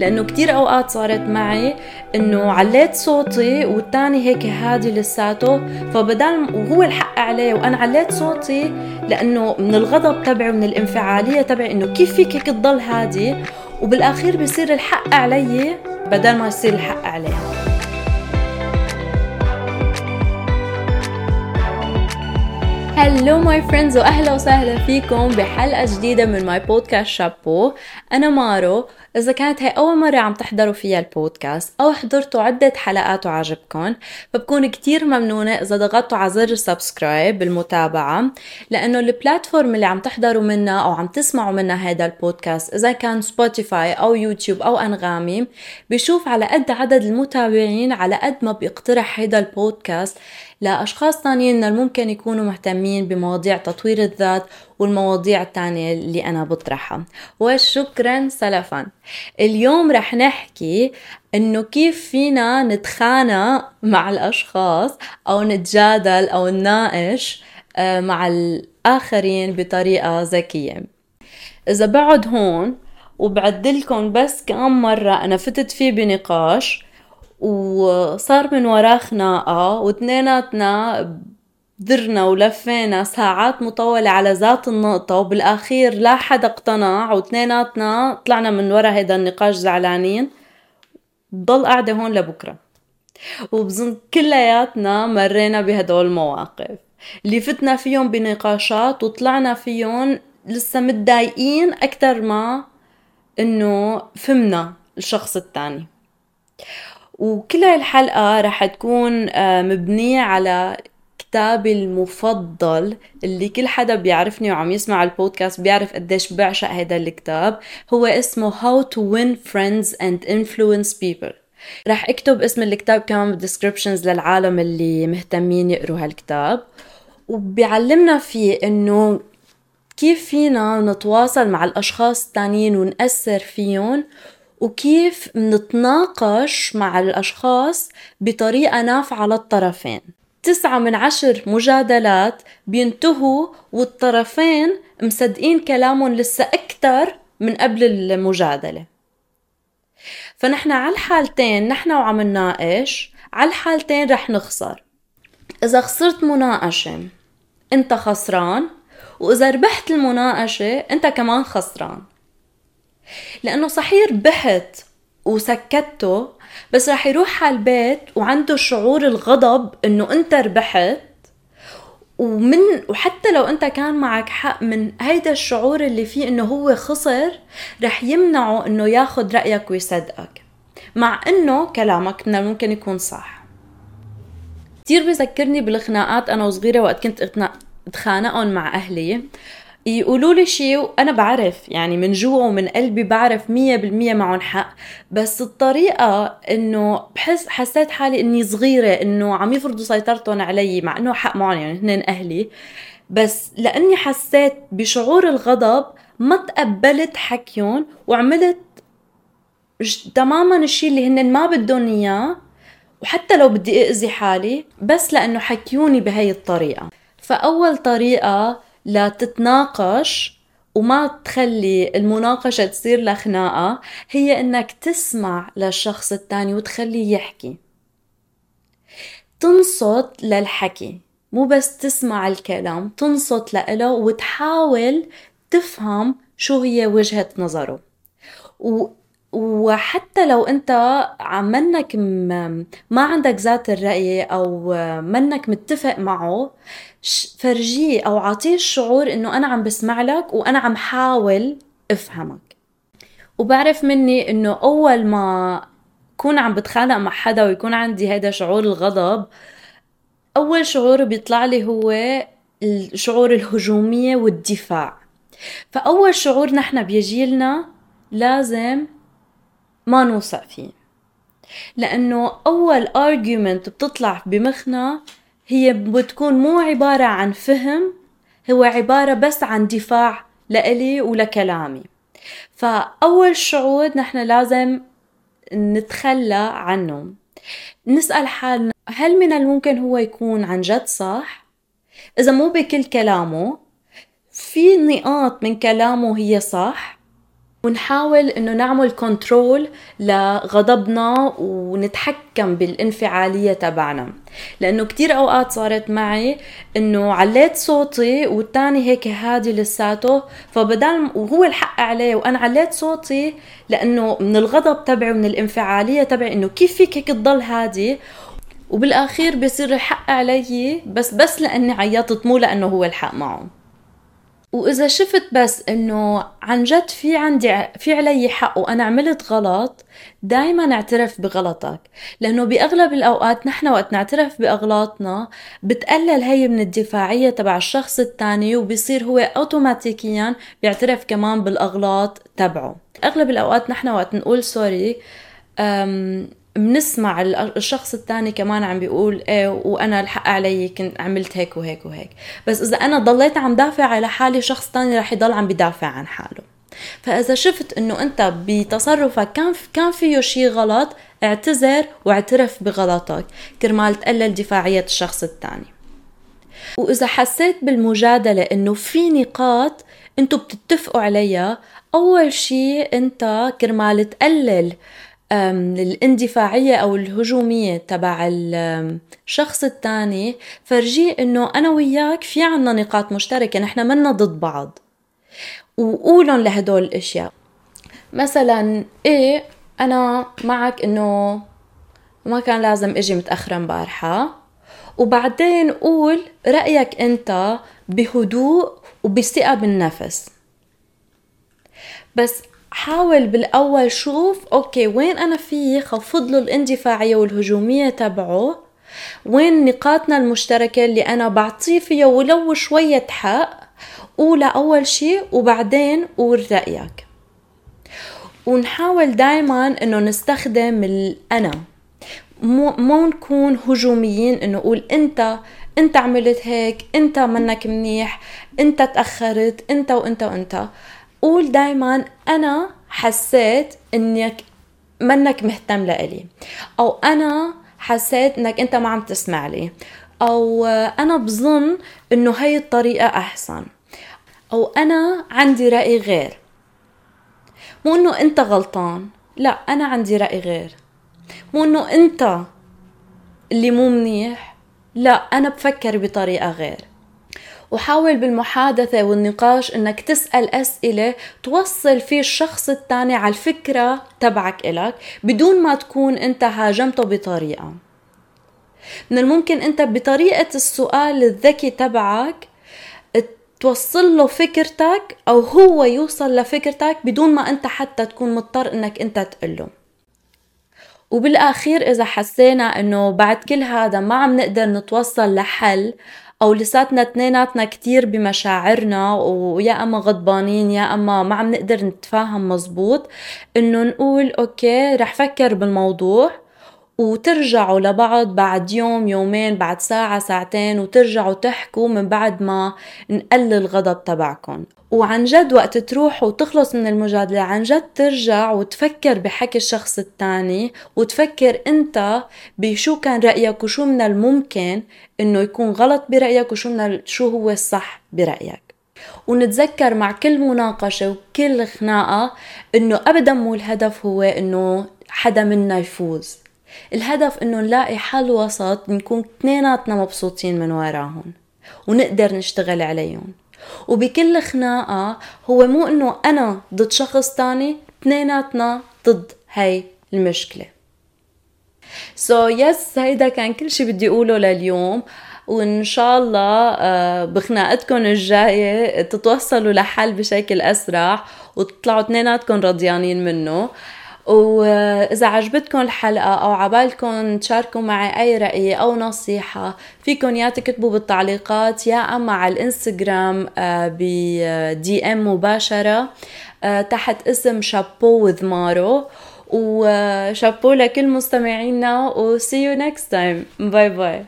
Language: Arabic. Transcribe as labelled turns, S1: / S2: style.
S1: لأنه كتير أوقات صارت معي إنه عليت صوتي والتاني هيك هادي لساته فبدال وهو الحق عليه وأنا عليت صوتي لأنه من الغضب تبعي ومن الانفعالية تبعي إنه كيف فيك هيك تضل هادي؟ وبالاخير بصير الحق علي بدل ما يصير الحق عليه hello my friends وأهلا وسهلا فيكم بحلقة جديدة من my podcast Chapeau أنا مارو. إذا كانت هي أول مرة عم تحضروا فيها البودكاست أو حضرتوا عدة حلقات وعجبكم فبكون كتير ممنونة إذا ضغطتوا على زر subscribe بالمتابعة لأنه ال platform اللي عم تحضروا منها أو عم تسمعوا منها هذا البودكاست إذا كان سبوتيفاي أو يوتيوب أو أنغامي بشوف على قد عدد المتابعين على قد ما بيقترح هذا البودكاست لأشخاص تانيين اللي ممكن يكونوا مهتمين بمواضيع تطوير الذات والمواضيع التانية اللي أنا بطرحها. وشكرا سلفا. اليوم رح نحكي إنه كيف فينا نتخانق مع الأشخاص أو نتجادل أو نناقش آه، مع الآخرين بطريقة ذكية. إذا بعد هون وبعدلكم بس كم مرة أنا فتت فيه بنقاش وصار من وراه خناقة واثنيناتنا درنا ولفينا ساعات مطولة على ذات النقطة وبالأخير لا حدا اقتنع واثنيناتنا طلعنا من ورا هيدا النقاش زعلانين. بضل قاعدة هون لبكرة. وبظن كلياتنا مرينا بهدول المواقف اللي فتنا فيهم بنقاشات وطلعنا فيهم لسه متضايقين أكتر ما إنه فهمنا الشخص التاني وكل الحلقة رح تكون آه، مبنية على كتابي المفضل اللي كل حدا بيعرفني وعم يسمع البودكاست بيعرف قديش بعشق هذا الكتاب. هو اسمه How to Win Friends and Influence People. رح اكتب اسم الكتاب كمان بالدسكربشنز للعالم اللي مهتمين يقروا هالكتاب. وبيعلمنا فيه إنه كيف فينا نتواصل مع الأشخاص التانيين ونأثر فيهم وكيف نتناقش مع الأشخاص بطريقة نافعة للطرفين. تسعة من عشر مجادلات بينتهوا والطرفين مصدقين كلامهم لسه أكتر من قبل المجادلة. فنحن على الحالتين نحن وعم نناقش على الحالتين رح نخسر. إذا خسرت مناقشة أنت خسران وإذا ربحت المناقشة أنت كمان خسران. لأنه صحيح ربحت وسكته بس رح يروح على البيت وعنده شعور الغضب إنه أنت ربحت. ومن وحتى لو أنت كان معك حق من هيدا الشعور اللي فيه إنه هو خسر رح يمنعه إنه ياخد رأيك ويصدقك مع إنه كلامك من الممكن يكون صح. كتير بذكرني بالخناقات أنا وصغيرة وقت كنت اتخانقهم مع أهلي. يقولوا لي شيء وأنا بعرف يعني من جوا ومن قلبي بعرف مية بالمية معهم حق. بس الطريقة إنه بحس حسيت حالي إني صغيرة إنه عم يفرضوا سيطرتهم علي مع إنه حق معهم يعني هن أهلي. بس لأني حسيت بشعور الغضب ما تقبلت حكيهم وعملت تماما الشيء اللي هن ما بدهم إياه. وحتى لو بدي اذي حالي بس لأنه حكيوني بهي الطريقة. فأول طريقة لا تتناقش وما تخلي المناقشة تصير لخناقة هي إنك تسمع للشخص التاني وتخليه يحكي. تنصت للحكي مو بس تسمع الكلام تنصت لإله وتحاول تفهم شو هي وجهة نظره. و وحتى لو انت منك ما عندك ذات الرأي أو منك متفق معه فرجيه أو عطيه الشعور إنه أنا عم بسمع لك وأنا عم حاول أفهمك. وبعرف مني إنه أول ما كون عم بتخانق مع حدا ويكون عندي هذا شعور الغضب أول شعور بيطلع لي هو الشعور الهجومية والدفاع. فأول شعور نحن بيجي لنا لازم ما نوثق فيه. لأنه أول argument بتطلع بمخنا هي بتكون مو عبارة عن فهم هو عبارة بس عن دفاع لإلي ولكلامي. فأول شعور نحن لازم نتخلى عنه. نسأل حالنا هل من الممكن هو يكون عن جد صح؟ إذا مو بكل كلامه في نقاط من كلامه هي صح؟ ونحاول إنه نعمل كنترول لغضبنا ونتحكم بالانفعالية تبعنا. لأنه كتير أوقات صارت معي إنه عليت صوتي والتاني هيك هادي لساته فبدال وهو الحق عليه وأنا عليت صوتي لأنه من الغضب تبعي ومن الانفعالية تبعي إنه كيف فيك هيك تضل هادي؟ وبالآخير بصير الحق علي بس بس لأني عيطت مو لأنه هو الحق معه. وإذا شفت بس إنه عن جد في عندي في علي حق وأنا عملت غلط دائما أعترف بغلطك. لأنه بأغلب الأوقات نحن وقت نعترف بأغلاطنا بتقلل هي من الدفاعية تبع الشخص الثاني وبصير هو اوتوماتيكيا بيعترف كمان بالأغلاط تبعه. أغلب الأوقات نحن وقت نقول سوري بنسمع الشخص الثاني كمان عم بيقول إيه وأنا الحق علي كنت عملت هيك وهيك وهيك. بس إذا أنا ضليت عم دافع على حالي شخص ثاني رح يضل عم بدافع عن حاله. فإذا شفت إنه أنت بتصرفك كان كان فيه شيء غلط اعتذر واعترف بغلطك كرمال تقلل دفاعية الشخص الثاني. وإذا حسيت بالمجادلة إنه في نقاط أنتوا بتتفقوا عليها أول شيء أنت كرمال تقلل الاندفاعية أو الهجومية تبع الشخص الثاني. فرجيه إنه أنا وياك في عنا نقاط مشتركة نحن منا ضد بعض. وقولن لهدول الأشياء مثلا إيه أنا معك إنه ما كان لازم إجي متأخرة مبارحة. وبعدين قول رأيك أنت بهدوء وبثقة بالنفس. بس حاول بالأول شوف أوكي وين أنا في خفض له الاندفاعية والهجومية تبعه؟ وين نقاطنا المشتركة اللي أنا بعطيه فيها ولو شوية حق؟ قولها أول شيء وبعدين قول رأيك. ونحاول دائما إنه نستخدم الأنا. مو, مو نكون هجوميين إنه قول أنت أنت عملت هيك أنت منك منيح أنت تأخرت أنت وأنت وأنت. قول دايما أنا حسيت إنك منك مهتم لإلي أو أنا حسيت إنك أنت ما عم تسمع لي أو أنا بظن إنه هي الطريقة أحسن أو أنا عندي رأي غير. مو إنه أنت غلطان لا أنا عندي رأي غير. مو إنه أنت اللي مو منيح لا أنا بفكر بطريقة غير. وحاول بالمحادثة والنقاش إنك تسأل أسئلة توصل فيه الشخص الثاني على الفكرة تبعك إلك بدون ما تكون أنت هاجمته بطريقة. من الممكن أنت بطريقة السؤال الذكي تبعك توصل له فكرتك أو هو يوصل لفكرتك بدون ما أنت حتى تكون مضطر إنك أنت تقله. وبالآخير إذا حسينا إنه بعد كل هذا ما عم نقدر نتوصل لحل أو لساتنا اثنيناتنا كتير بمشاعرنا ويا أما غضبانين يا أما ما عم نقدر نتفاهم مزبوط إنه نقول أوكي رح فكر بالموضوع. وترجعوا لبعض بعد يوم يومين بعد ساعة ساعتين وترجعوا تحكوا من بعد ما نقلل الغضب تبعكم. وعن جد وقت تروح وتخلص من المجادلة عن جد ترجع وتفكر بحكي الشخص الثاني وتفكر انت بشو كان رأيك وشو من الممكن إنه يكون غلط برأيك وشو من شو هو الصح برأيك. ونتذكر مع كل مناقشة وكل خناقة إنه ابدا مو الهدف هو إنه حدا منا يفوز. الهدف إنه نلاقي حل وسط نكون اثنيناتنا مبسوطين من وراهم ونقدر نشتغل عليهم. وبكل خناقة هو مو إنه أنا ضد شخص تاني اثنيناتنا ضد هاي المشكلة. so yes, هيدا كان كل شي بدي أقوله لليوم. وإن شاء الله آه، بخناقتكم الجاية تتوصلوا لحل بشكل أسرع وتطلعوا اثنيناتكم رضيانين منه. وإذا عجبتكم الحلقة أو عبالكم تشاركوا معي أي رأي أو نصيحة فيكم يا تكتبوا بالتعليقات يا أما على الإنستغرام آه، ب DM مباشرة آه، تحت اسم Chapeau with Maro. وشابو لكل مستمعينا و see you next time. bye bye